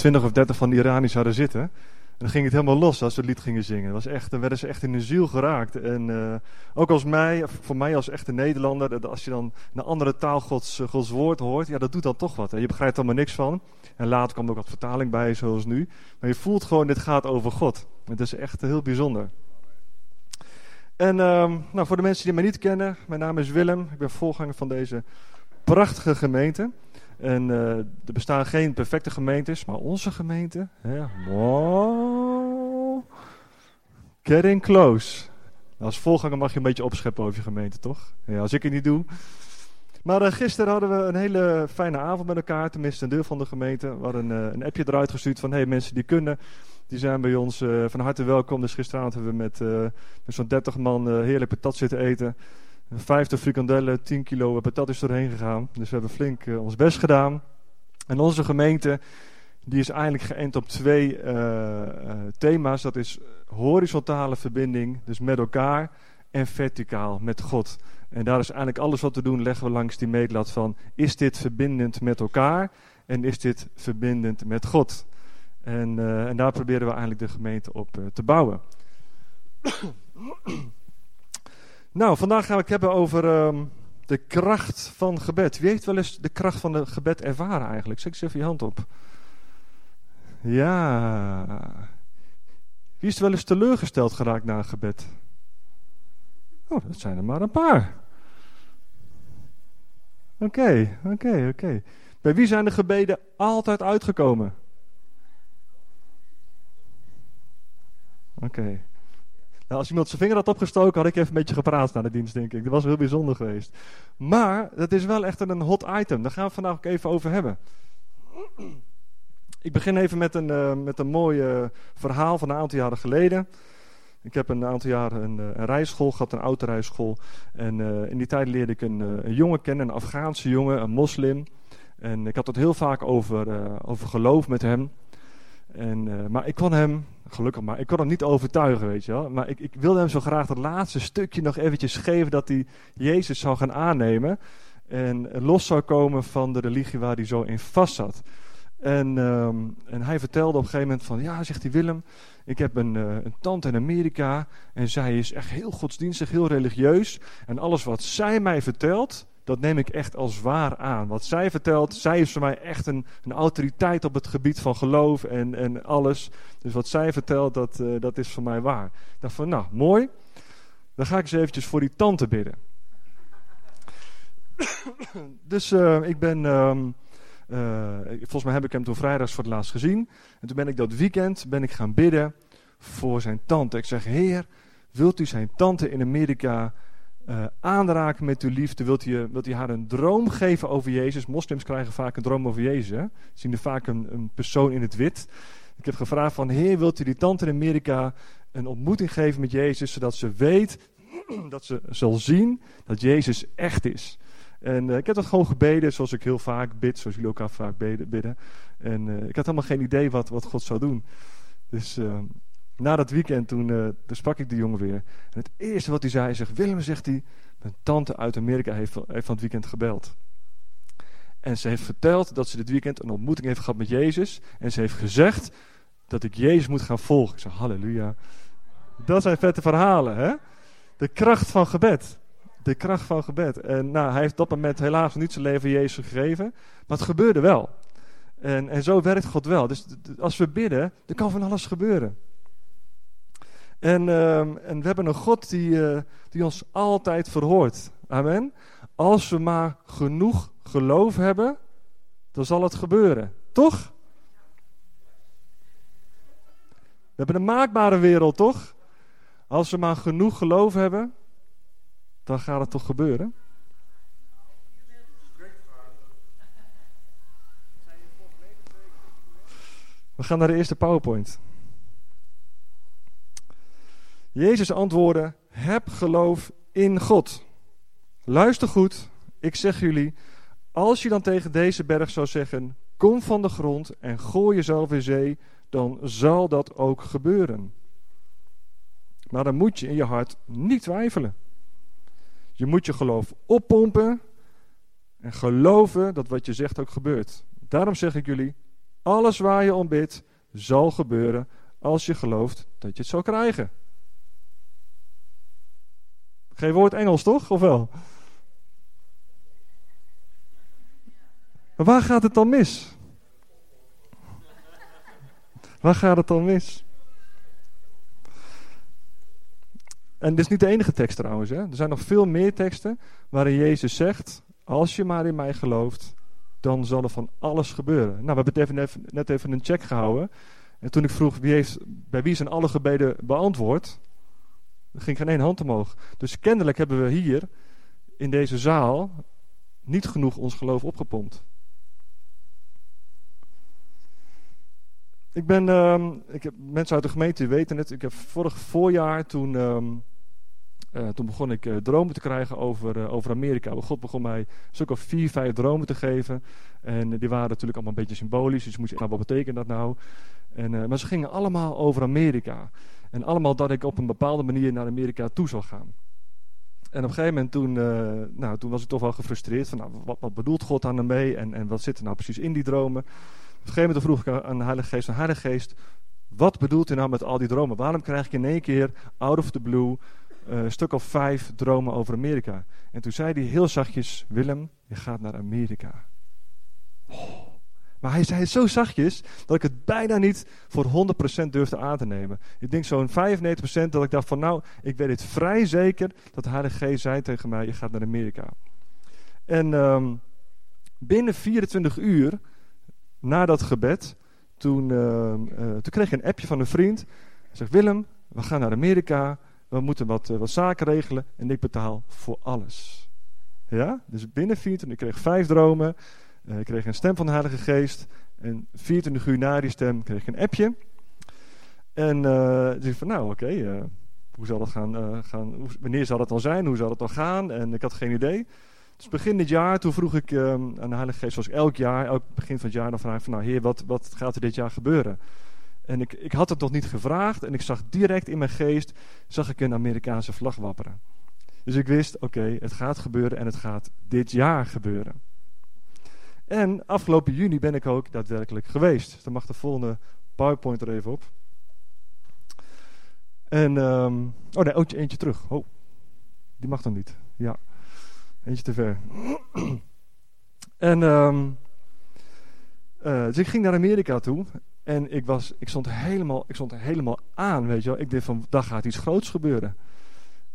twintig of dertig van die Iraniërs hadden zitten. En dan ging het helemaal los als ze het lied gingen zingen. Dat was echt, dan werden ze echt in hun ziel geraakt. En uh, ook als mij, voor mij als echte Nederlander, als je dan een andere taal Gods, Gods woord hoort, ja, dat doet dan toch wat. Je begrijpt er allemaal niks van. En later kwam er ook wat vertaling bij, zoals nu. Maar je voelt gewoon, dit gaat over God. Het is echt heel bijzonder. En um, nou, voor de mensen die mij niet kennen, mijn naam is Willem. Ik ben voorganger van deze prachtige gemeente. En uh, er bestaan geen perfecte gemeentes, maar onze gemeente, ja, wow, getting close. Als voorganger mag je een beetje opscheppen over je gemeente, toch? Ja, als ik het niet doe. Maar uh, gisteren hadden we een hele fijne avond met elkaar, tenminste een deel van de gemeente. We hadden uh, een appje eruit gestuurd van, hey, mensen die kunnen, die zijn bij ons van harte welkom. Dus gisteravond hebben we met, met zo'n 30 man heerlijk patat zitten eten. 50 frikandellen, 10 kilo patat is doorheen gegaan. Dus we hebben flink uh, ons best gedaan. En onze gemeente die is eigenlijk geënt op twee uh, uh, thema's. Dat is horizontale verbinding, dus met elkaar, en verticaal, met God. En daar is eigenlijk alles wat te doen, leggen we langs die meetlat van... is dit verbindend met elkaar en is dit verbindend met God? En, en daar proberen we eigenlijk de gemeente op te bouwen. Nou, vandaag gaan we het hebben over um, de kracht van gebed. Wie heeft wel eens de kracht van het gebed ervaren eigenlijk? Zet eens even je hand op. Ja. Wie is er wel eens teleurgesteld geraakt na een gebed? Oh, dat zijn er maar een paar. Oké, oké, oké. Bij wie zijn de gebeden altijd uitgekomen? Oké. Nou, als iemand zijn vinger had opgestoken, had ik even een beetje gepraat na de dienst, denk ik. Dat was heel bijzonder geweest. Maar dat is wel echt een hot item. Daar gaan we vandaag ook even over hebben. Ik begin even met een, uh, met een mooi uh, verhaal van een aantal jaren geleden. Ik heb een aantal jaren een, een rijschool gehad, een autorijschool. En in die tijd leerde ik een, een jongen kennen, een Afghaanse jongen, een moslim. En ik had het heel vaak over, over geloof met hem. En, maar ik kon hem Gelukkig maar. Ik kon hem niet overtuigen, weet je wel. Maar ik, ik wilde hem zo graag dat laatste stukje nog eventjes geven dat hij Jezus zou gaan aannemen. En los zou komen van de religie waar hij zo in vast zat. En, um, en hij vertelde op een gegeven moment van, ja, zegt hij Willem, ik heb een, uh, een tante in Amerika en zij is echt heel godsdienstig, heel religieus. En alles wat zij mij vertelt, dat neem ik echt als waar aan. Wat zij vertelt, zij is voor mij echt een, een autoriteit op het gebied van geloof en, en alles. Dus wat zij vertelt, dat, uh, dat is voor mij waar. Ik dacht van, nou, mooi. Dan ga ik eens eventjes voor die tante bidden. dus uh, ik ben... Um, uh, volgens mij heb ik hem toen vrijdags voor het laatst gezien. En toen ben ik dat weekend ben ik gaan bidden voor zijn tante. Ik zeg, heer, wilt u zijn tante in Amerika uh, aanraken met uw liefde? Wilt u, u haar een droom geven over Jezus? Moslims krijgen vaak een droom over Jezus. Hè? Zien er vaak een, een, persoon in het wit. Ik heb gevraagd van, heer, wilt u die tante in Amerika een ontmoeting geven met Jezus, zodat ze weet, dat ze zal zien dat Jezus echt is. En uh, ik heb dat gewoon gebeden, zoals ik heel vaak bid, zoals jullie ook vaak bidden. En uh, ik had helemaal geen idee wat, wat God zou doen. Dus na dat weekend, toen, uh, sprak ik de jongen weer. En het eerste wat hij zei, zegt, Willem, zegt hij, mijn tante uit Amerika heeft, van het weekend gebeld. En ze heeft verteld dat ze dit weekend een ontmoeting heeft gehad met Jezus. En ze heeft gezegd dat ik Jezus moet gaan volgen. Ik zeg, halleluja. Dat zijn vette verhalen, hè? De kracht van gebed. De kracht van gebed. En nou, hij heeft op dat moment helaas niet zijn leven Jezus gegeven. Maar het gebeurde wel. En, en zo werkt God wel. Dus als we bidden, dan kan van alles gebeuren. En, uh, en we hebben een God die, uh, die ons altijd verhoort. Amen. Als we maar genoeg geloof hebben, dan zal het gebeuren. Toch? We hebben een maakbare wereld, toch? Als we maar genoeg geloof hebben, dan gaat het toch gebeuren? We gaan naar de eerste PowerPoint. Jezus antwoordde: Heb geloof in God. Luister goed, ik zeg jullie: als je dan tegen deze berg zou zeggen: Kom van de grond en gooi jezelf in zee, dan zal dat ook gebeuren. Maar dan moet je in je hart niet twijfelen. Je moet je geloof oppompen en geloven dat wat je zegt ook gebeurt. Daarom zeg ik jullie: Alles waar je om bidt, zal gebeuren als je gelooft dat je het zal krijgen. Geen woord Engels, toch? Of wel? Waar gaat het dan mis? Waar gaat het dan mis? En dit is niet de enige tekst trouwens. Hè? Er zijn nog veel meer teksten waarin Jezus zegt: Als je maar in mij gelooft, dan zal er van alles gebeuren. Nou, we hebben net even een check gehouden. En toen ik vroeg wie heeft, bij wie zijn alle gebeden beantwoord, ging geen één hand omhoog. Dus kennelijk hebben we hier in deze zaal niet genoeg ons geloof opgepompt. Ik ben, ehm, ik heb mensen uit de gemeente weten het. Ik heb vorig voorjaar toen, ehm, eh, toen begon ik uh, dromen te krijgen over, uh, over Amerika. God begon mij of vier, vijf dromen te geven. En die waren natuurlijk allemaal een beetje symbolisch. Dus moest ik, nou, wat betekent dat nou? En, maar ze gingen allemaal over Amerika. En allemaal dat ik op een bepaalde manier naar Amerika toe zou gaan. En op een gegeven moment toen, nou, toen was ik toch wel gefrustreerd. Van, nou, wat, wat bedoelt God aan mee? En, en wat zit er nou precies in die dromen? Op een gegeven moment vroeg ik aan de Heilige Geest, Heilige Geest, wat bedoelt u nou met al die dromen? Waarom krijg ik in één keer, out of the blue, uh, een stuk of vijf dromen over Amerika? En toen zei hij heel zachtjes, Willem, je gaat naar Amerika. Oh. Maar hij zei het zo zachtjes dat ik het bijna niet voor 100% durfde aan te nemen. Ik denk zo'n 95% dat ik dacht van nou, ik weet het vrij zeker dat de Geest zei tegen mij, je gaat naar Amerika. En um, binnen 24 uur na dat gebed, toen, uh, uh, toen kreeg ik een appje van een vriend. Hij zegt, Willem, we gaan naar Amerika, we moeten wat, uh, wat zaken regelen en ik betaal voor alles. Ja, dus binnen 24, ik kreeg vijf dromen, ik kreeg een stem van de Heilige Geest en 24 uur na die stem kreeg ik een appje. En uh, ik van, nou oké, hoe zal dat gaan, gaan wanneer zal dat dan zijn, hoe zal dat dan gaan? En ik had geen idee. Dus begin dit jaar, toen vroeg ik um, aan de Heilige Geest, zoals elk jaar, elk begin van het jaar, dan vraag ik van, nou Heer, wat, wat gaat er dit jaar gebeuren? En ik, ik had het nog niet gevraagd en ik zag direct in mijn geest, zag ik een Amerikaanse vlag wapperen. Dus ik wist, oké, het gaat gebeuren en het gaat dit jaar gebeuren. En afgelopen juni ben ik ook daadwerkelijk geweest. Dan mag de volgende PowerPoint er even op. En, um, oh nee, eentje, eentje terug. Oh, die mag dan niet. Ja. Eentje te ver. en um, uh, dus ik ging naar Amerika toe. En ik, was, ik, stond helemaal, ik stond helemaal aan, weet je wel. Ik dacht van, daar gaat iets groots gebeuren.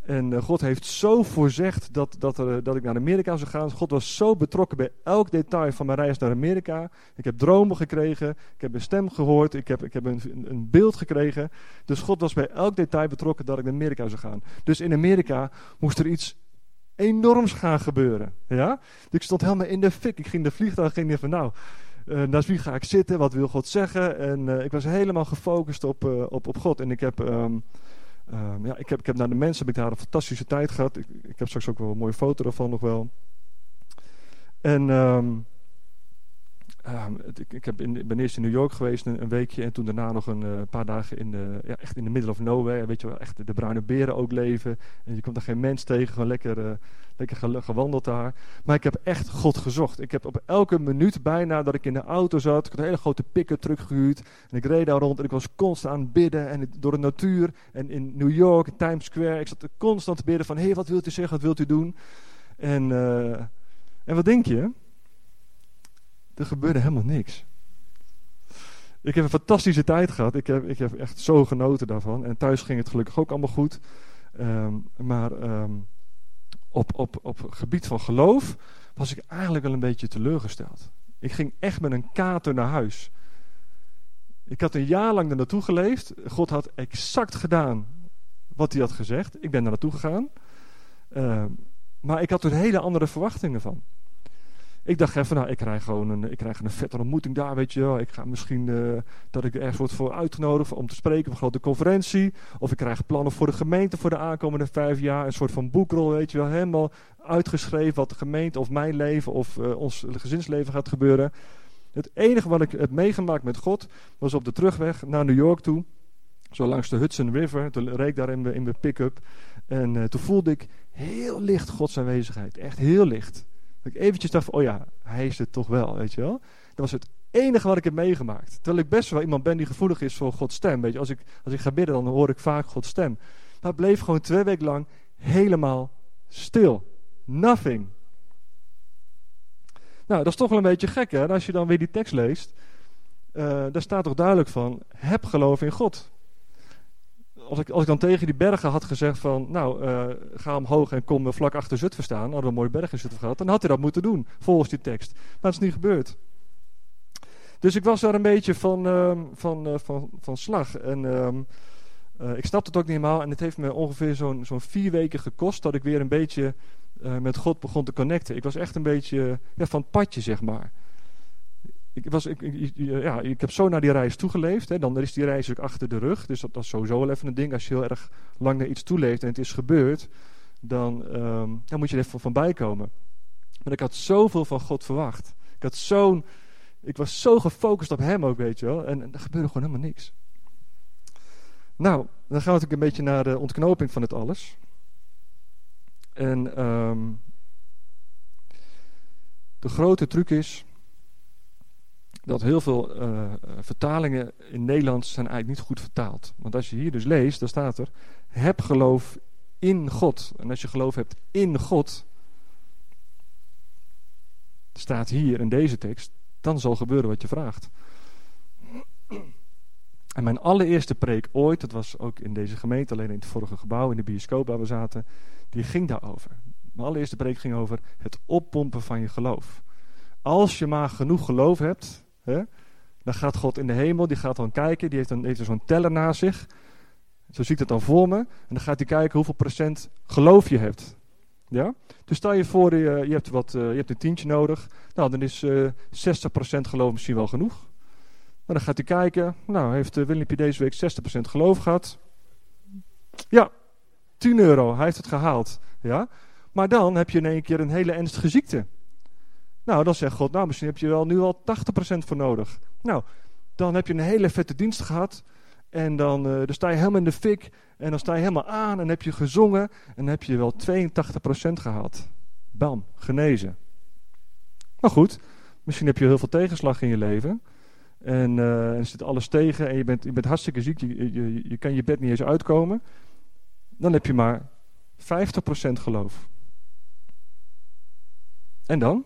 En uh, God heeft zo voorzegd dat, dat, er, dat ik naar Amerika zou gaan. God was zo betrokken bij elk detail van mijn reis naar Amerika. Ik heb dromen gekregen, ik heb een stem gehoord, ik heb, ik heb een, een beeld gekregen. Dus God was bij elk detail betrokken dat ik naar Amerika zou gaan. Dus in Amerika moest er iets enorms gaan gebeuren. Ja? Dus ik stond helemaal in de fik. Ik ging de vliegtuig, ging van nou, uh, naast wie ga ik zitten? Wat wil God zeggen? En ik was helemaal gefocust op, op, op God. En ik heb, um, um, ja, ik heb, ik heb naar de mensen, heb ik daar een fantastische tijd gehad. Ik, ik heb straks ook wel een mooie foto ervan nog wel. En um, Um, ik, heb in, ben eerst in New York geweest een, weekje en toen daarna nog een uh, paar dagen in de, ja, echt in de middle of nowhere. Weet je wel, echt de bruine beren ook leven. En je komt daar geen mens tegen, gewoon lekker, uh, lekker gewandeld daar. Maar ik heb echt God gezocht. Ik heb op elke minuut bijna dat ik in de auto zat, ik had een hele grote pick-up gehuurd. En ik reed daar rond en ik was constant aan het bidden en door de natuur. En in New York, Times Square, ik zat constant te bidden van, hé, wat wilt u zeggen, wat wilt u doen? En, uh, en wat denk je? Er gebeurde helemaal niks. Ik heb een fantastische tijd gehad. Ik heb, ik heb echt zo genoten daarvan. En thuis ging het gelukkig ook allemaal goed. Um, maar um, op, op, op gebied van geloof was ik eigenlijk wel een beetje teleurgesteld. Ik ging echt met een kater naar huis. Ik had een jaar lang er naartoe geleefd. God had exact gedaan wat hij had gezegd. Ik ben daar naartoe gegaan. Uh, maar ik had er hele andere verwachtingen van. Ik dacht even, nou, ik krijg gewoon een, ik krijg een vette ontmoeting daar, weet je wel. Ik ga misschien uh, dat ik ergens word voor uitgenodigd om te spreken op een grote conferentie. Of ik krijg plannen voor de gemeente voor de aankomende vijf jaar. Een soort van boekrol, weet je wel. Helemaal uitgeschreven wat de gemeente of mijn leven of uh, ons gezinsleven gaat gebeuren. Het enige wat ik heb meegemaakt met God was op de terugweg naar New York toe. Zo langs de Hudson River. Toen reed ik daar in mijn, in pick-up. En uh, toen voelde ik heel licht Gods aanwezigheid. Echt heel licht. Ik eventjes dacht van, oh ja, hij is het toch wel, weet je wel. Dat was het enige wat ik heb meegemaakt. Terwijl ik best wel iemand ben die gevoelig is voor Gods stem. Weet je, als ik, als ik ga bidden, dan hoor ik vaak Gods stem. Maar het bleef gewoon twee weken lang helemaal stil. Nothing. Nou, dat is toch wel een beetje gek, hè? Als je dan weer die tekst leest, uh, daar staat toch duidelijk van: heb geloof in God. Als ik, als ik dan tegen die bergen had gezegd van, nou, uh, ga omhoog en kom vlak achter Zutphen staan, hadden we een mooie berg in Zutphen gehad, dan had hij dat moeten doen, volgens die tekst. Maar dat is niet gebeurd. Dus ik was daar een beetje van, uh, van, uh, van, van slag. En uh, ik snapte het ook niet helemaal. En het heeft me ongeveer zo'n zo'n vier weken gekost dat ik weer een beetje met God begon te connecten. Ik was echt een beetje ja, van het padje, zeg maar. Ik, was, ik, ja, ik heb zo naar die reis toegeleefd. Hè. Dan is die reis ook achter de rug. Dus dat, is sowieso wel even een ding. Als je heel erg lang naar iets toeleeft en het is gebeurd, dan, um, dan moet je er even van bijkomen. Maar ik had zoveel van God verwacht. Ik had zo'n ik was zo gefocust op hem ook, weet je wel. En, er gebeurde gewoon helemaal niks. Nou, dan gaan we natuurlijk een beetje naar de ontknoping van het alles. En um, de grote truc is dat heel veel uh, vertalingen in Nederlands zijn eigenlijk niet goed vertaald. Want als je hier dus leest, dan staat er: heb geloof in God. En als je geloof hebt in God, staat hier in deze tekst, dan zal gebeuren wat je vraagt. En mijn allereerste preek ooit, dat was ook in deze gemeente, alleen in het vorige gebouw, in de bioscoop waar we zaten, die ging daarover. Mijn allereerste preek ging over het oppompen van je geloof. Als je maar genoeg geloof hebt, hè, dan gaat God in de hemel, die gaat dan kijken, die heeft dan heeft zo'n teller naast zich. Zo zie ik het dan voor me. En dan gaat hij kijken hoeveel procent geloof je hebt. Ja? Dus stel je voor, je, je, hebt, wat, uh, je hebt een tientje nodig. Nou, dan is uh, 60% geloof misschien wel genoeg. Maar dan gaat hij kijken. Nou, heeft uh, Willempje deze week 60% geloof gehad? Ja, 10 euro. Hij heeft het gehaald. Ja? Maar dan heb je in één keer een hele ernstige ziekte. Nou, dan zegt God, nou, misschien heb je wel nu al 80% voor nodig. Nou, dan heb je een hele vette dienst gehad. En dan, uh, dan sta je helemaal in de fik. En dan sta je helemaal aan en heb je gezongen. En dan heb je wel 82% gehaald. Bam, genezen. Maar goed, misschien heb je heel veel tegenslag in je leven. En, uh, zit alles tegen en je bent, je bent hartstikke ziek. Je, je, je kan je bed niet eens uitkomen. Dan heb je maar 50% geloof. En dan?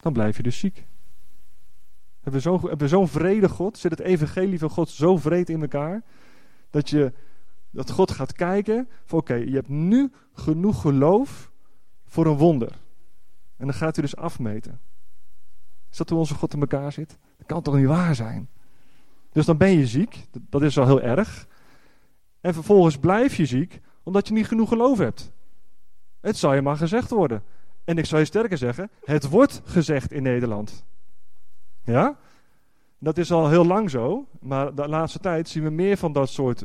Dan blijf je dus ziek. Hebben we zo'n zo vrede God? Zit het evangelie van God zo vreed in elkaar? Dat, je, dat God gaat kijken van oké, je hebt nu genoeg geloof voor een wonder. En dan gaat hij dus afmeten. Is dat hoe onze God in elkaar zit? Dat kan toch niet waar zijn? Dus dan ben je ziek, dat is al heel erg. En vervolgens blijf je ziek omdat je niet genoeg geloof hebt. Het zou je maar gezegd worden. En ik zou je sterker zeggen, het wordt gezegd in Nederland. Ja? Dat is al heel lang zo, maar de laatste tijd zien we meer van dat soort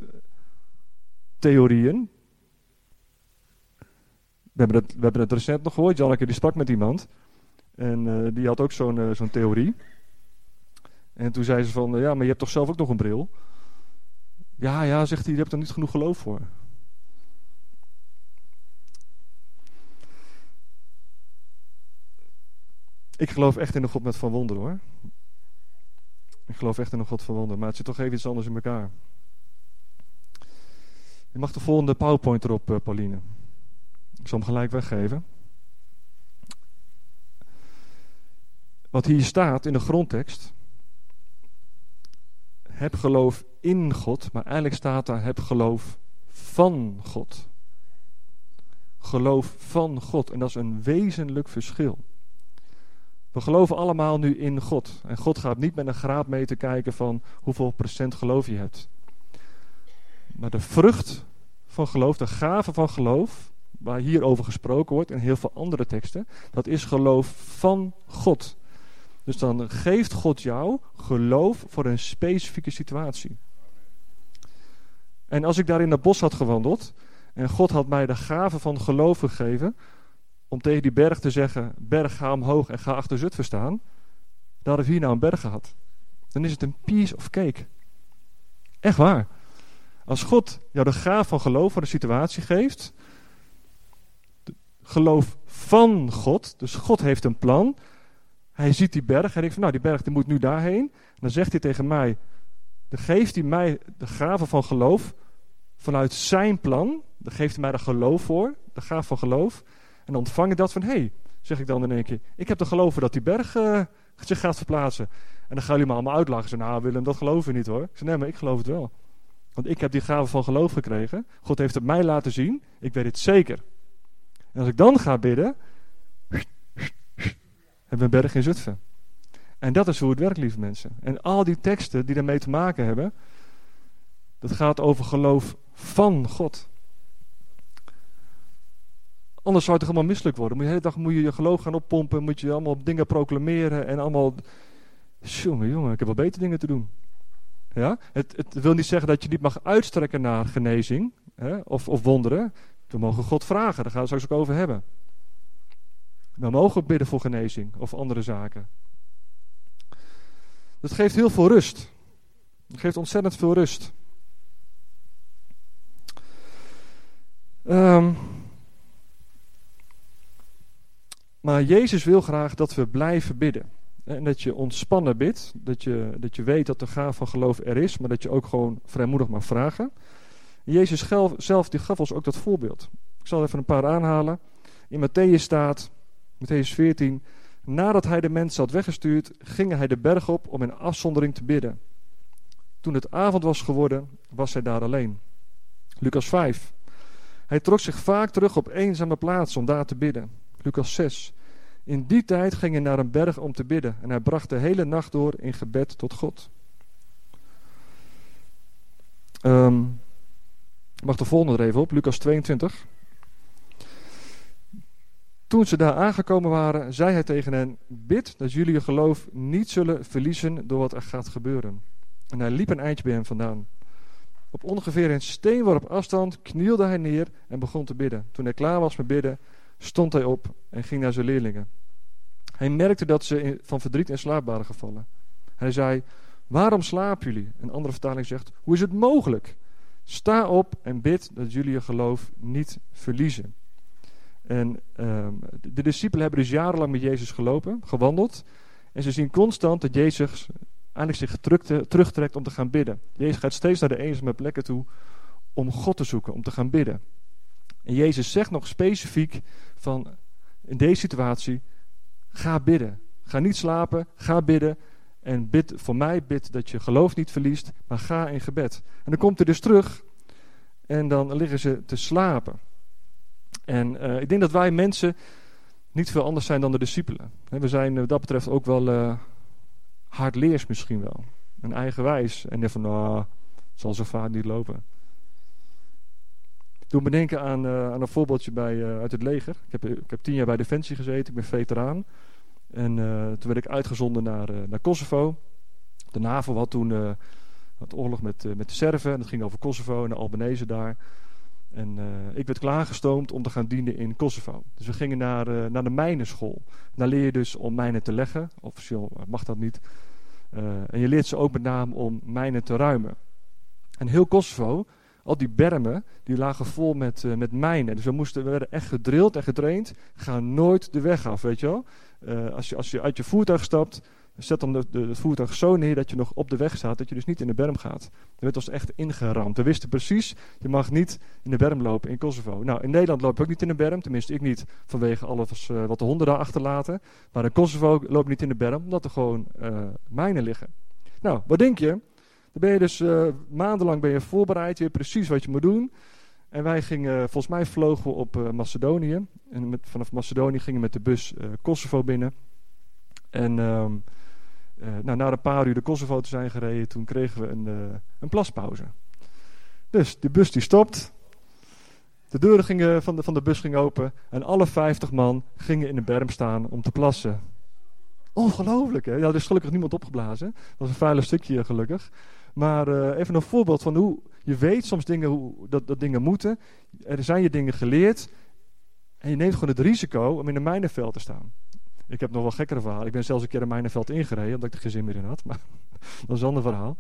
theorieën. We hebben het, we hebben het recent nog gehoord, Janneke die sprak met iemand. En uh, die had ook zo'n uh, zo'n theorie. En toen zei ze van, uh, ja, maar je hebt toch zelf ook nog een bril? Ja, ja, zegt hij, je hebt er niet genoeg geloof voor. Ik geloof echt in een God met van wonder hoor. Ik geloof echt in een God van wonder, maar het zit toch even iets anders in elkaar. Je mag de volgende PowerPoint erop, uh, Pauline. Ik zal hem gelijk weggeven. Wat hier staat in de grondtekst. Heb geloof in God, maar eigenlijk staat daar heb geloof van God. Geloof van God. En dat is een wezenlijk verschil. We geloven allemaal nu in God. En God gaat niet met een graadmeter kijken van hoeveel procent geloof je hebt. Maar de vrucht van geloof, de gave van geloof, waar hier over gesproken wordt in heel veel andere teksten, dat is geloof van God. Dus dan geeft God jou geloof voor een specifieke situatie. En als ik daar in het bos had gewandeld en God had mij de gave van geloof gegeven, om tegen die berg te zeggen: Berg, ga omhoog en ga achter Zutphen staan. Dan hadden we hier nou een berg gehad. Dan is het een piece of cake. Echt waar. Als God jou de gaaf van geloof voor de situatie geeft, geloof van God, dus God heeft een plan, Hij ziet die berg. Hij denkt van, nou, die berg die moet nu daarheen. En dan zegt hij tegen mij, dan geeft hij mij de gave van geloof vanuit zijn plan. Dan geeft hij mij de geloof voor, de gave van geloof. En dan ontvang ik dat van, hé, hey, zeg ik dan in één keer, ik heb te geloven dat die berg uh, zich gaat verplaatsen. En dan gaan jullie me allemaal uitlachen. Ze nou Willem, dat geloven we niet hoor. Ik zeg, nee, maar ik geloof het wel. Want ik heb die gave van geloof gekregen. God heeft het mij laten zien. Ik weet het zeker. En als ik dan ga bidden, hebben we een berg in Zutphen. En dat is hoe het werkt, lieve mensen. En al die teksten die daarmee te maken hebben, dat gaat over geloof van God. Anders zou het toch allemaal misselijk worden. de hele dag moet je je geloof gaan oppompen, moet je allemaal dingen proclameren en allemaal... Jongen, jongen, ik heb wel beter dingen te doen. Ja? Het, het wil niet zeggen dat je niet mag uitstrekken naar genezing hè, of, of wonderen. We mogen God vragen, daar gaan we straks ook over hebben. We mogen bidden voor genezing of andere zaken. Dat geeft heel veel rust. Het geeft ontzettend veel rust. Um, maar Jezus wil graag dat we blijven bidden. En dat je ontspannen bidt. Dat je, dat je weet dat de gaaf van geloof er is. Maar dat je ook gewoon vrijmoedig mag vragen. Jezus zelf die gaf ons ook dat voorbeeld. Ik zal even een paar aanhalen. In Matthäus staat, Matthäus 14. Nadat hij de mensen had weggestuurd, ging hij de berg op om in afzondering te bidden. Toen het avond was geworden, was hij daar alleen. Lucas 5. Hij trok zich vaak terug op eenzame plaatsen om daar te bidden. Lucas 6. In die tijd ging hij naar een berg om te bidden en hij bracht de hele nacht door in gebed tot God. Um, mag de volgende er even op, Lucas 22. Toen ze daar aangekomen waren, zei hij tegen hen: Bid dat jullie je geloof niet zullen verliezen door wat er gaat gebeuren. En hij liep een eindje bij hem vandaan. Op ongeveer een steenworp afstand knielde hij neer en begon te bidden. Toen hij klaar was met bidden, stond hij op en ging naar zijn leerlingen. Hij merkte dat ze van verdriet in slaap waren gevallen. Hij zei: Waarom slapen jullie? Een andere vertaling zegt: Hoe is het mogelijk? Sta op en bid dat jullie je geloof niet verliezen. En um, de discipelen hebben dus jarenlang met Jezus gelopen, gewandeld. En ze zien constant dat Jezus eigenlijk zich terugtrekt om te gaan bidden. Jezus gaat steeds naar de eenzame plekken toe om God te zoeken, om te gaan bidden. En Jezus zegt nog specifiek van in deze situatie, ga bidden. Ga niet slapen, ga bidden. En bid voor mij, bid dat je geloof niet verliest, maar ga in gebed. En dan komt hij dus terug en dan liggen ze te slapen. En uh, ik denk dat wij mensen niet veel anders zijn dan de discipelen. We zijn wat dat betreft ook wel uh, hardleers misschien wel. En eigenwijs. En van, nou, zal zo vaak niet lopen. Doe me denken aan, uh, aan een voorbeeldje bij, uit het leger. Ik heb, ik heb tien jaar bij Defensie gezeten, ik ben veteraan. En toen werd ik uitgezonden naar, naar Kosovo. De NAVO had toen het oorlog met, met de Serven. En dat ging over Kosovo en de Albanese daar. En ik werd klaargestoomd om te gaan dienen in Kosovo. Dus we gingen naar, naar de mijnenschool. Daar leer je dus om mijnen te leggen. Officieel mag dat niet. En je leert ze ook met name om mijnen te ruimen. En heel Kosovo, al die bermen, die lagen vol met, met mijnen. Dus we, moesten, we werden echt gedrild en getraind. Ga nooit de weg af, weet je wel. als, je, als je uit je voertuig stapt, Zet dan de, de, het voertuig zo neer dat je nog op de weg staat, dat je dus niet in de berm gaat. Er werd ons echt ingeramd. We wisten precies, je mag niet in de berm lopen in Kosovo. Nou, in Nederland loop ik ook niet in de berm, tenminste ik niet, vanwege alles uh, wat de honden daar achterlaten. Maar in Kosovo loop ik niet in de berm, omdat er gewoon mijnen liggen. Nou, wat denk je? Dan ben je dus uh, maandenlang ben je voorbereid, je weet precies wat je moet doen. En wij gingen, volgens mij vlogen we op Macedonië. En met, vanaf Macedonië gingen we met de bus Kosovo binnen. En... Ehm, nou, na een paar uur de Kosovo te zijn gereden, toen kregen we een, een plaspauze. Dus de bus die stopt. De deuren gingen van, de, van de bus gingen open. En alle 50 man gingen in de berm staan om te plassen. Ongelooflijk, hè? Ja, er is gelukkig niemand opgeblazen. Dat was een vuile stukje, gelukkig. Maar uh, even een voorbeeld van hoe je weet soms dingen, hoe, dat, dat dingen moeten. Er zijn je dingen geleerd. En je neemt gewoon het risico om in een mijnenveld te staan. Ik heb nog wel gekkere verhalen. Ik ben zelfs een keer een mijnenveld ingereden, omdat ik er geen zin meer in had. Maar dat is een ander verhaal.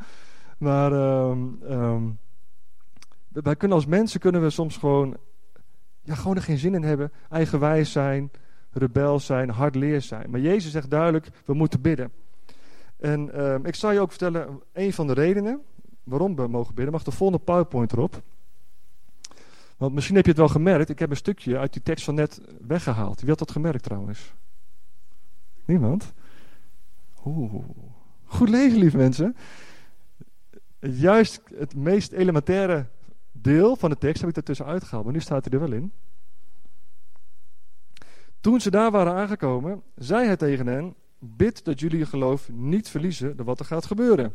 Maar um, um, wij kunnen als mensen kunnen we soms gewoon, ja, gewoon er geen zin in hebben. Eigenwijs zijn. rebel zijn, hardleer zijn. Maar Jezus zegt duidelijk, we moeten bidden. En ehm, ik zal je ook vertellen, een van de redenen waarom we mogen bidden. Mag de volgende PowerPoint erop. Want misschien heb je het wel gemerkt, ik heb een stukje uit die tekst van net weggehaald. Wie had dat gemerkt trouwens? Niemand? Oeh. Goed lezen, lieve mensen. Juist het meest elementaire deel van de tekst heb ik er tussenuit uitgehaald, maar nu staat hij er wel in. Toen ze daar waren aangekomen, zei hij tegen hen: Bid dat jullie je geloof niet verliezen door wat er gaat gebeuren.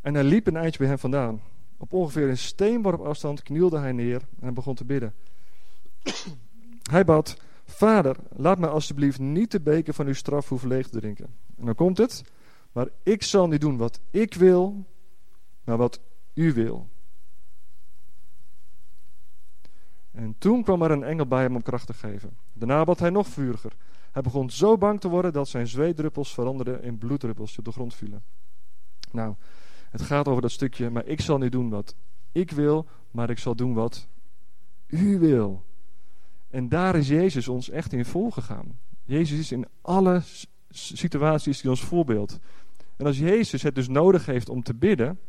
En hij liep een eindje bij hem vandaan. Op ongeveer een steenworp afstand knielde hij neer en begon te bidden. hij bad: Vader, laat mij alsjeblieft niet de beker van uw straf hoeven leeg te drinken. En dan komt het. Maar ik zal niet doen wat ik wil, maar wat u wil. En toen kwam er een engel bij hem om kracht te geven. Daarna bad hij nog vuriger. Hij begon zo bang te worden dat zijn zweetdruppels veranderden in bloeddruppels die op de grond vielen. Nou, het gaat over dat stukje, maar ik zal niet doen wat ik wil, maar ik zal doen wat u wil. En daar is Jezus ons echt in volgegaan. Jezus is in alle situaties die ons voorbeeld. En als Jezus het dus nodig heeft om te bidden,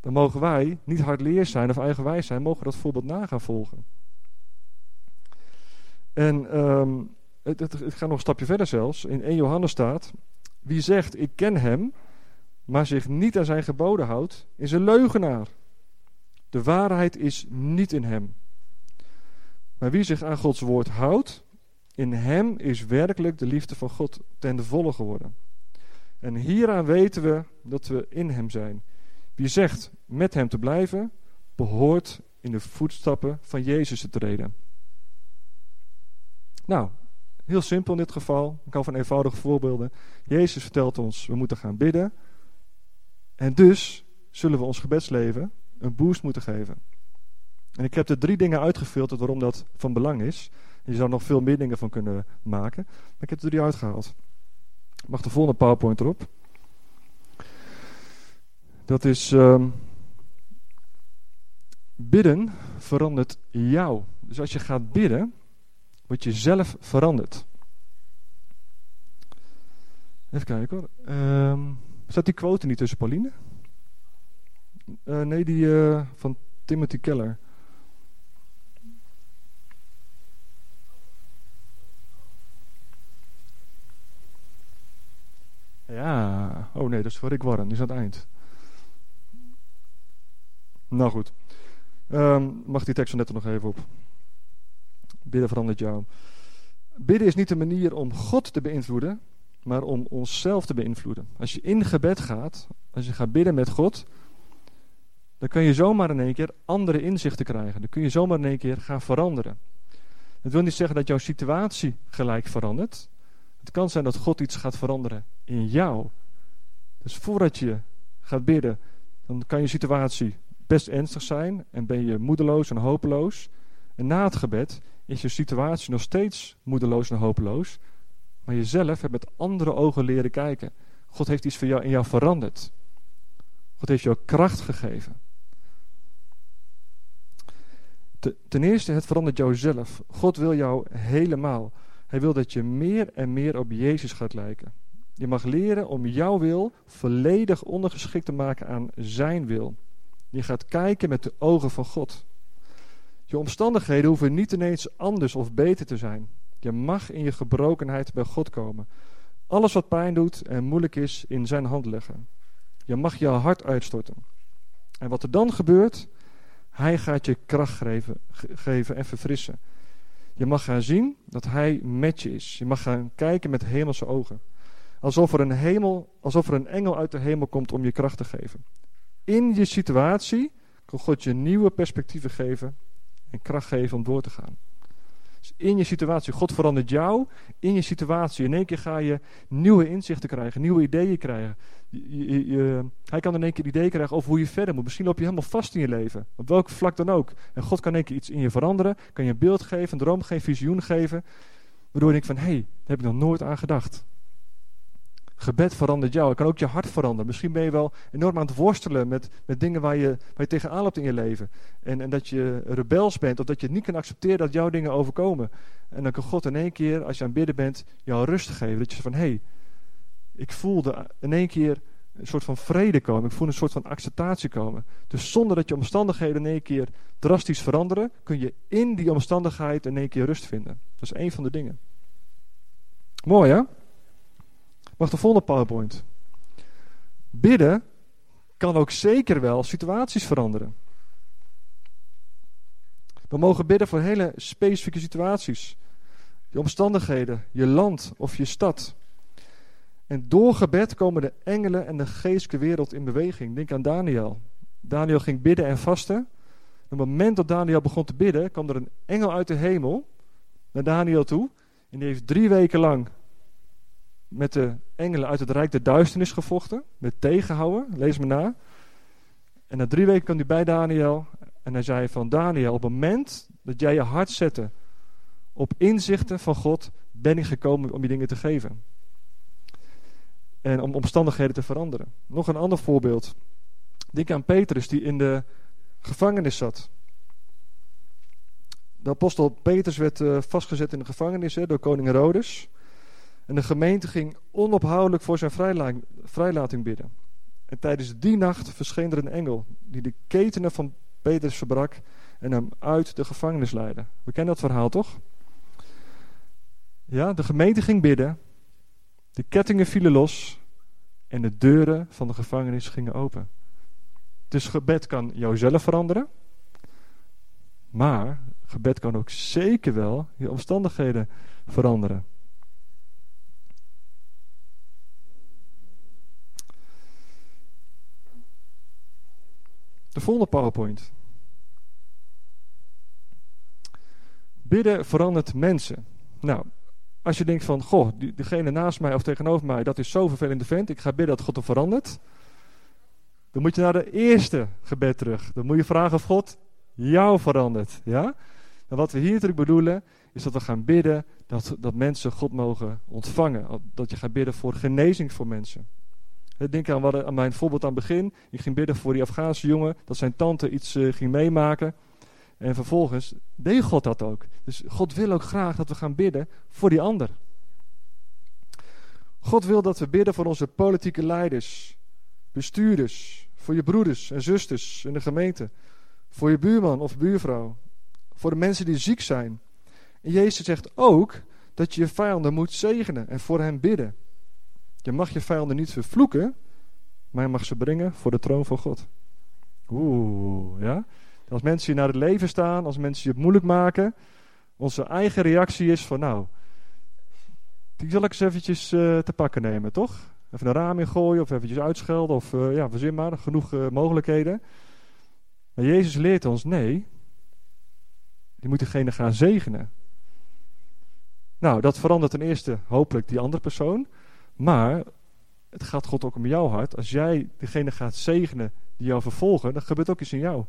dan mogen wij niet hardleer zijn of eigenwijs zijn, mogen dat voorbeeld na gaan volgen. En um, het, het, gaat nog een stapje verder zelfs. In 1 Johannes staat, wie zegt ik ken hem, maar zich niet aan zijn geboden houdt, is een leugenaar. De waarheid is niet in hem. Maar wie zich aan Gods woord houdt, in hem is werkelijk de liefde van God ten volle geworden. En hieraan weten we dat we in hem zijn. Wie zegt met hem te blijven, behoort in de voetstappen van Jezus te treden. Nou, heel simpel in dit geval. Ik hou van eenvoudige voorbeelden. Jezus vertelt ons, we moeten gaan bidden. En dus zullen we ons gebedsleven een boost moeten geven. En ik heb er drie dingen uitgefilterd waarom dat van belang is. Je zou nog veel meer dingen van kunnen maken. Maar ik heb er drie uitgehaald. Mag de volgende PowerPoint erop? Dat is um, bidden verandert jou. Dus als je gaat bidden, word je zelf veranderd. Even kijken hoor. Um, staat die quote niet tussen Pauline? Uh, nee, die uh, van Timothy Keller. Ja, oh nee, dat is voor Rick Warren, die is aan het eind. Nou goed. Um, mag die tekst van net er nog even op. Bidden verandert jou. Bidden is niet de manier om God te beïnvloeden, maar om onszelf te beïnvloeden. Als je in gebed gaat, als je gaat bidden met God, dan kun je zomaar in één keer andere inzichten krijgen. Dan kun je zomaar in één keer gaan veranderen. Het wil niet zeggen dat jouw situatie gelijk verandert. Het kan zijn dat God iets gaat veranderen in jou. Dus voordat je gaat bidden, dan kan je situatie best ernstig zijn en ben je moedeloos en hopeloos. En na het gebed is je situatie nog steeds moedeloos en hopeloos, maar jezelf hebt met andere ogen leren kijken. God heeft iets voor jou in jou veranderd. God heeft jou kracht gegeven. ten eerste, het verandert jouzelf. God wil jou helemaal. Hij wil dat je meer en meer op Jezus gaat lijken. Je mag leren om jouw wil volledig ondergeschikt te maken aan Zijn wil. Je gaat kijken met de ogen van God. Je omstandigheden hoeven niet ineens anders of beter te zijn. Je mag in je gebrokenheid bij God komen. Alles wat pijn doet en moeilijk is, in zijn hand leggen. Je mag je hart uitstorten. En wat er dan gebeurt, hij gaat je kracht geven, geven en verfrissen. Je mag gaan zien dat hij met je is. Je mag gaan kijken met hemelse ogen. Alsof er een, hemel, alsof er een engel uit de hemel komt om je kracht te geven. In je situatie kan God je nieuwe perspectieven geven en kracht geven om door te gaan. Dus in je situatie, God verandert jou in je situatie. In één keer ga je nieuwe inzichten krijgen, nieuwe ideeën krijgen. Je, hij kan in één keer ideeën krijgen over hoe je verder moet. Misschien loop je helemaal vast in je leven, op welk vlak dan ook. En God kan in één keer iets in je veranderen, kan je een beeld geven, een droom geven, visioen geven. Waardoor je denkt van, hé, hey, daar heb ik nog nooit aan gedacht. Gebed verandert jou. Het kan ook je hart veranderen. Misschien ben je wel enorm aan het worstelen met, met dingen waar je, waar je tegenaan loopt in je leven. En, en dat je rebels bent of dat je niet kan accepteren dat jouw dingen overkomen. En dan kan God in één keer, als je aan het bidden bent, jou rust geven. Dat je van, hé, hey, ik voelde in één keer een soort van vrede komen. Ik voel een soort van acceptatie komen. Dus zonder dat je omstandigheden in één keer drastisch veranderen, kun je in die omstandigheid in één keer rust vinden. Dat is één van de dingen. Mooi hè? Mag de volgende PowerPoint. Bidden kan ook zeker wel situaties veranderen. We mogen bidden voor hele specifieke situaties. Je omstandigheden, je land of je stad. En door gebed komen de engelen en de geestelijke wereld in beweging. Denk aan Daniel. Daniel ging bidden en vasten. Op het moment dat Daniel begon te bidden, kwam er een engel uit de hemel naar Daniel toe. En die heeft drie weken lang met de engelen uit het rijk der duisternis gevochten. Met tegenhouden, lees me na. En na drie weken kwam hij bij Daniel. En hij zei van Daniel, op het moment dat jij je hart zette op inzichten van God, ben ik gekomen om je dingen te geven. En om omstandigheden te veranderen. Nog een ander voorbeeld. Denk aan Petrus die in de gevangenis zat. De apostel Petrus werd uh, vastgezet in de gevangenis hè, door koning Herodes. En de gemeente ging onophoudelijk voor zijn vrijlating, bidden. En tijdens die nacht verscheen er een engel die de ketenen van Petrus verbrak en hem uit de gevangenis leidde. We kennen dat verhaal toch? Ja, de gemeente ging bidden, de kettingen vielen los en de deuren van de gevangenis gingen open. Dus gebed kan jouzelf veranderen, maar gebed kan ook zeker wel je omstandigheden veranderen. De volgende PowerPoint. Bidden verandert mensen. Nou, als je denkt van, goh, die, degene naast mij of tegenover mij, dat is zo vervelende vent, ik ga bidden dat God hem verandert. Dan moet je naar de eerste gebed terug. Dan moet je vragen of God jou verandert. Ja? En wat we hier natuurlijk bedoelen, is dat we gaan bidden dat, dat mensen God mogen ontvangen. Dat je gaat bidden voor genezing voor mensen. Denk aan, mijn voorbeeld aan het begin. Ik ging bidden voor die Afghaanse jongen, dat zijn tante iets uh, ging meemaken. En vervolgens deed God dat ook. Dus God wil ook graag dat we gaan bidden voor die ander. God wil dat we bidden voor onze politieke leiders, bestuurders, voor je broeders en zusters in de gemeente, voor je buurman of buurvrouw, voor de mensen die ziek zijn. En Jezus zegt ook dat je je vijanden moet zegenen en voor hen bidden. Je mag je vijanden niet vervloeken, maar je mag ze brengen voor de troon van God. Oeh, ja. Als mensen je naar het leven staan, als mensen je het moeilijk maken, onze eigen reactie is van nou, die zal ik eens eventjes uh, te pakken nemen, toch? Even een raam ingooien of eventjes uitschelden of uh, ja, verzin maar, genoeg uh, mogelijkheden. Maar Jezus leert ons, nee, je moet degene gaan zegenen. Nou, dat verandert ten eerste hopelijk die andere persoon. Maar het gaat God ook om jouw hart. Als jij degene gaat zegenen die jou vervolgen, dan gebeurt ook iets in jou.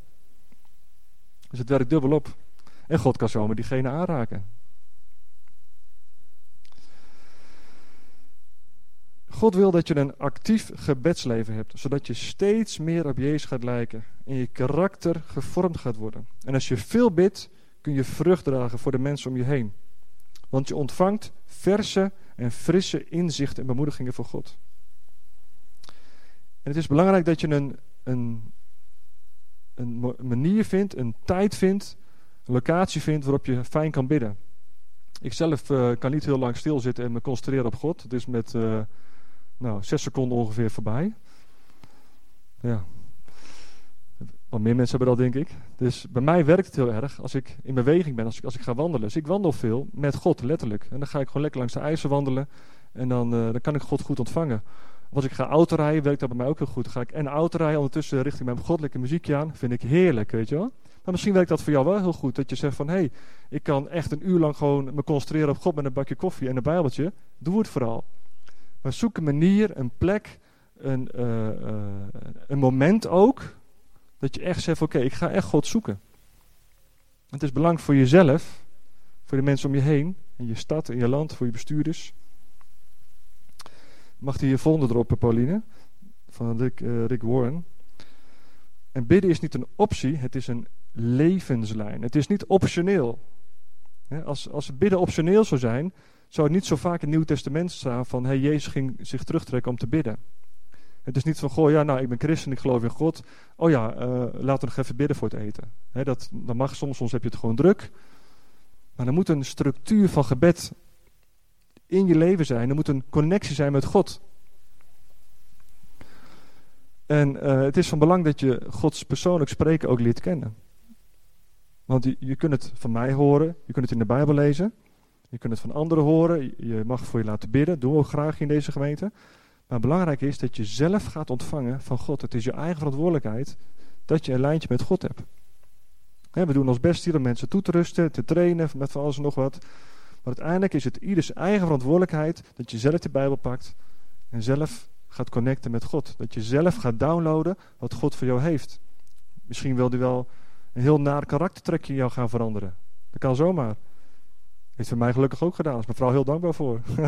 Dus het werkt dubbel op. En God kan zomaar diegene aanraken. God wil dat je een actief gebedsleven hebt, zodat je steeds meer op Jezus gaat lijken en je karakter gevormd gaat worden. En als je veel bidt, kun je vrucht dragen voor de mensen om je heen. Want je ontvangt verse en frisse inzichten en bemoedigingen van God. En het is belangrijk dat je een, een, een manier vindt, een tijd vindt, een locatie vindt waarop je fijn kan bidden. Ik zelf uh, kan niet heel lang stilzitten en me concentreren op God. Het is met uh, nou, zes seconden ongeveer voorbij. Ja, meer mensen hebben dat, denk ik. Dus bij mij werkt het heel erg als ik in beweging ben, als ik, als ik ga wandelen. Dus ik wandel veel met God, letterlijk. En dan ga ik gewoon lekker langs de ijzer wandelen. En dan, uh, dan kan ik God goed ontvangen. Of als ik ga autorijden, werkt dat bij mij ook heel goed. Dan ga ik en autorijden ondertussen richting mijn goddelijke muziekje aan. Vind ik heerlijk, weet je wel. Maar misschien werkt dat voor jou wel heel goed. Dat je zegt van, hé, hey, ik kan echt een uur lang gewoon me concentreren op God met een bakje koffie en een bijbeltje. Doe het vooral. Maar zoek een manier, een plek, een, uh, uh, een moment ook dat je echt zegt, oké, ik ga echt God zoeken. Het is belangrijk voor jezelf, voor de mensen om je heen, in je stad, in je land, voor je bestuurders. Mag die je volgende droppen, Pauline? Van Rick, uh, Rick Warren. En bidden is niet een optie, het is een levenslijn. Het is niet optioneel. Als, als bidden optioneel zou zijn, zou het niet zo vaak in het Nieuw Testament staan van hey, Jezus ging zich terugtrekken om te bidden. Het is niet van, goh, ja, nou, ik ben christen, ik geloof in God. Oh ja, uh, laten we nog even bidden voor het eten. dat, dat mag soms, soms heb je het gewoon druk. Maar er moet een structuur van gebed in je leven zijn. Er moet een connectie zijn met God. En uh, het is van belang dat je Gods persoonlijk spreken ook leert kennen. Want je, je kunt het van mij horen, je kunt het in de Bijbel lezen, je kunt het van anderen horen, je mag voor je laten bidden, doen we ook graag in deze gemeente. Maar belangrijk is dat je zelf gaat ontvangen van God. Het is je eigen verantwoordelijkheid dat je een lijntje met God hebt. we doen ons best hier om mensen toe te rusten, te trainen, met van alles en nog wat. Maar uiteindelijk is het ieders eigen verantwoordelijkheid dat je zelf de Bijbel pakt en zelf gaat connecten met God. Dat je zelf gaat downloaden wat God voor jou heeft. Misschien wil hij wel een heel naar karaktertrekje in jou gaan veranderen. Dat kan zomaar. Heeft voor mij gelukkig ook gedaan. Daar is mijn vrouw heel dankbaar voor.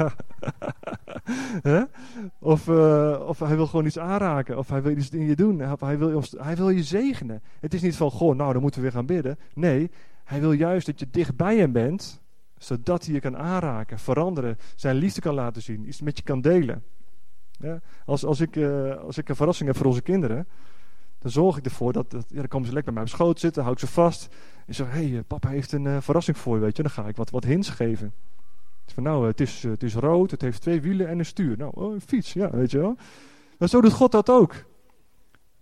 of, uh, of hij wil gewoon iets aanraken. Of hij wil iets in je doen. Hij, wil, hij wil je zegenen. Het is niet van, goh, nou dan moeten we weer gaan bidden. Nee, hij wil juist dat je dicht bij hem bent. Zodat hij je kan aanraken, veranderen. Zijn liefde kan laten zien. Iets met je kan delen. Ja? Als, als, ik, uh, als ik een verrassing heb voor onze kinderen dan zorg ik ervoor dat, dat ja, dan komen ze lekker bij mij op schoot zitten, hou ik ze vast. En zeg, hé, hey, papa heeft een uh, verrassing voor je, weet je. Dan ga ik wat, wat hints geven. Van, nou, uh, het, is, het is rood, het heeft twee wielen en een stuur. Nou, oh, een fiets, ja, weet je wel. Maar zo doet God dat ook.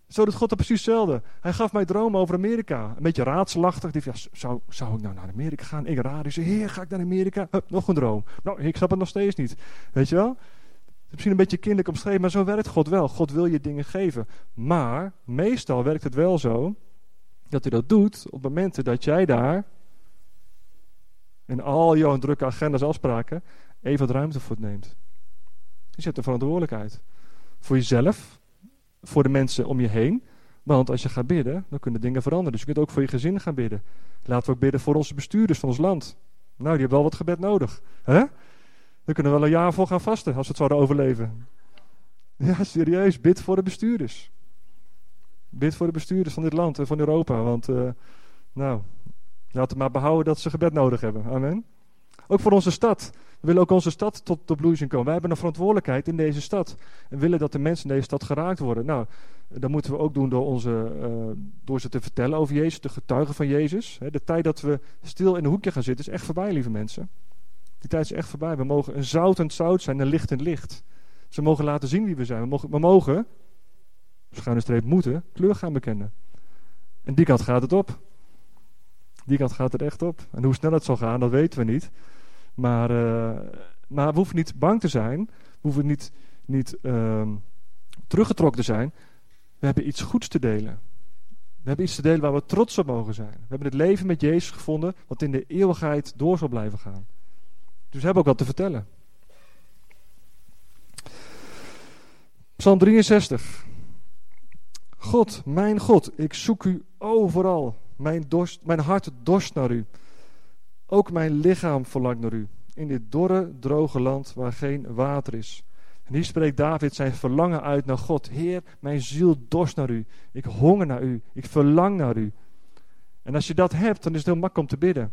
Zo doet God dat precies hetzelfde. Hij gaf mij dromen over Amerika. Een beetje raadselachtig. Die ja, zou, zou ik nou naar Amerika gaan? Ik raad. Ik zei, heer, ga ik naar Amerika? Nog een droom. Nou, ik snap het nog steeds niet. Weet je wel? misschien een beetje kinderlijk omschreven, maar zo werkt God wel. God wil je dingen geven. Maar meestal werkt het wel zo dat hij dat doet op momenten dat jij daar in al jouw drukke agenda's afspraken even wat ruimte voor neemt. Je zet de verantwoordelijkheid. Voor jezelf, voor de mensen om je heen. Want als je gaat bidden, dan kunnen dingen veranderen. Dus je kunt ook voor je gezin gaan bidden. Laten we ook bidden voor onze bestuurders van ons land. Nou, die hebben wel wat gebed nodig. hè? We kunnen wel een jaar voor gaan vasten als we het zouden overleven. Ja, serieus. Bid voor de bestuurders. Bid voor de bestuurders van dit land en van Europa. Want, uh, nou, laten we maar behouden dat ze gebed nodig hebben. Amen. Ook voor onze stad. We willen ook onze stad tot, bloei zien komen. Wij hebben een verantwoordelijkheid in deze stad. En willen dat de mensen in deze stad geraakt worden. Nou, dat moeten we ook doen door, onze, uh, door ze te vertellen over Jezus, te getuigen van Jezus. De tijd dat we stil in een hoekje gaan zitten is echt voorbij, lieve mensen. Die tijd is echt voorbij. We mogen een zoutend zout zijn, een lichtend licht. Ze mogen laten zien wie we zijn. We mogen, we mogen schuine streep moeten, kleur gaan bekennen. En die kant gaat het op. Die kant gaat het echt op. En hoe snel het zal gaan, dat weten we niet. Maar, uh, maar we hoeven niet bang te zijn. We hoeven niet, niet uh, teruggetrokken te zijn. We hebben iets goeds te delen. We hebben iets te delen waar we trots op mogen zijn. We hebben het leven met Jezus gevonden, wat in de eeuwigheid door zal blijven gaan. Dus we hebben ook wat te vertellen. Psalm 63. God, mijn God, ik zoek u overal. Mijn, dorst, mijn hart dorst naar u. Ook mijn lichaam verlangt naar u. In dit dorre, droge land waar geen water is. En hier spreekt David zijn verlangen uit naar God. Heer, mijn ziel dorst naar u. Ik honger naar u. Ik verlang naar u. En als je dat hebt, dan is het heel makkelijk om te bidden.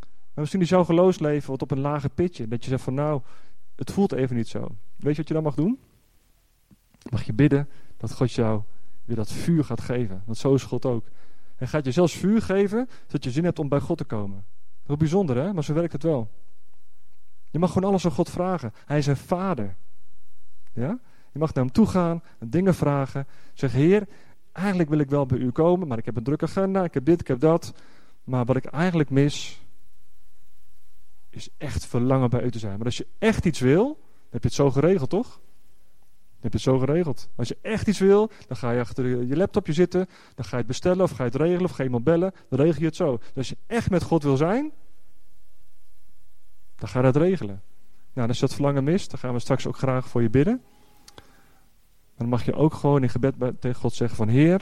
Maar misschien is jouw geloofsleven wat op een lage pitje. Dat je zegt van nou, het voelt even niet zo. Weet je wat je dan mag doen? Mag je bidden dat God jou weer dat vuur gaat geven. Want zo is God ook. Hij gaat je zelfs vuur geven, zodat je zin hebt om bij God te komen. Heel bijzonder hè, maar zo werkt het wel. Je mag gewoon alles aan God vragen. Hij is een vader. Ja? Je mag naar hem toe gaan en dingen vragen. Zeg, Heer, eigenlijk wil ik wel bij u komen, maar ik heb een drukke agenda, ik heb dit, ik heb dat. Maar wat ik eigenlijk mis, is echt verlangen bij u te zijn. Maar als je echt iets wil, heb je het zo geregeld, toch? Heb je het zo geregeld. Als je echt iets wil, dan ga je achter je laptopje zitten, dan ga je het bestellen of ga je het regelen of ga je iemand bellen, dan regel je het zo. Dus als je echt met God wil zijn, dan ga je dat regelen. Nou, als je dat verlangen mist, dan gaan we straks ook graag voor je bidden. Dan mag je ook gewoon in gebed tegen God zeggen van Heer,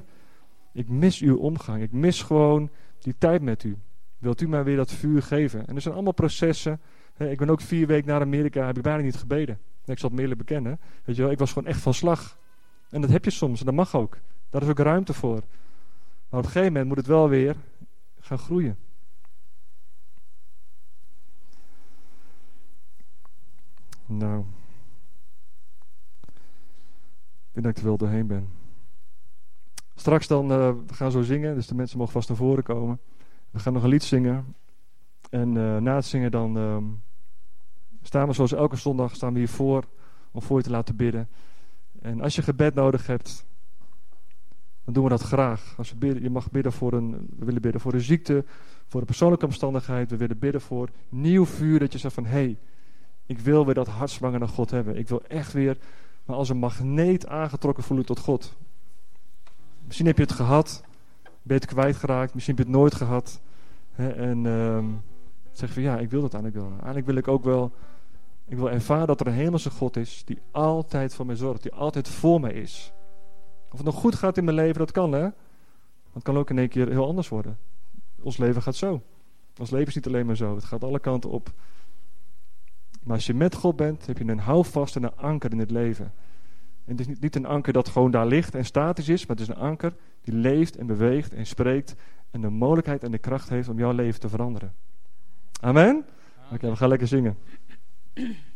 ik mis uw omgang. Ik mis gewoon die tijd met u. Wilt u mij weer dat vuur geven? En er zijn allemaal processen. Ik ben ook vier weken naar Amerika, heb ik bijna niet gebeden. Ik zal het eerlijk bekennen. Weet je wel, ik was gewoon echt van slag. En dat heb je soms en dat mag ook. Daar is ook ruimte voor. Maar op een gegeven moment moet het wel weer gaan groeien. Nou. Ik denk dat ik er wel doorheen ben. Straks dan, uh, we gaan zo zingen, dus de mensen mogen vast naar voren komen. We gaan nog een lied zingen. En uh, na het zingen dan uh, staan we zoals elke zondag staan we hiervoor om voor je te laten bidden. En als je gebed nodig hebt, dan doen we dat graag. Als we bidden, je mag bidden voor een, we willen bidden voor een ziekte, voor een persoonlijke omstandigheid. We willen bidden voor nieuw vuur, dat je zegt van, hé, hey, ik wil weer dat hartswanger naar God hebben. Ik wil echt weer maar als een magneet aangetrokken voelen tot God. Misschien heb je het gehad, ben je het kwijtgeraakt, misschien heb je het nooit gehad. Hè, en uh, zeg van ja, ik wil dat eigenlijk wel. Eigenlijk wil ik ook wel, ik wil ervaren dat er een hemelse God is die altijd voor mij zorgt, die altijd voor mij is. Of het nog goed gaat in mijn leven, dat kan hè. Het kan ook in één keer heel anders worden. Ons leven gaat zo. Ons leven is niet alleen maar zo. Het gaat alle kanten op. Maar als je met God bent, heb je een houvast en een anker in het leven. En het is niet, niet een anker dat gewoon daar ligt en statisch is, maar het is een anker die leeft en beweegt en spreekt en de mogelijkheid en de kracht heeft om jouw leven te veranderen. Amen? Oké, we gaan lekker zingen. mm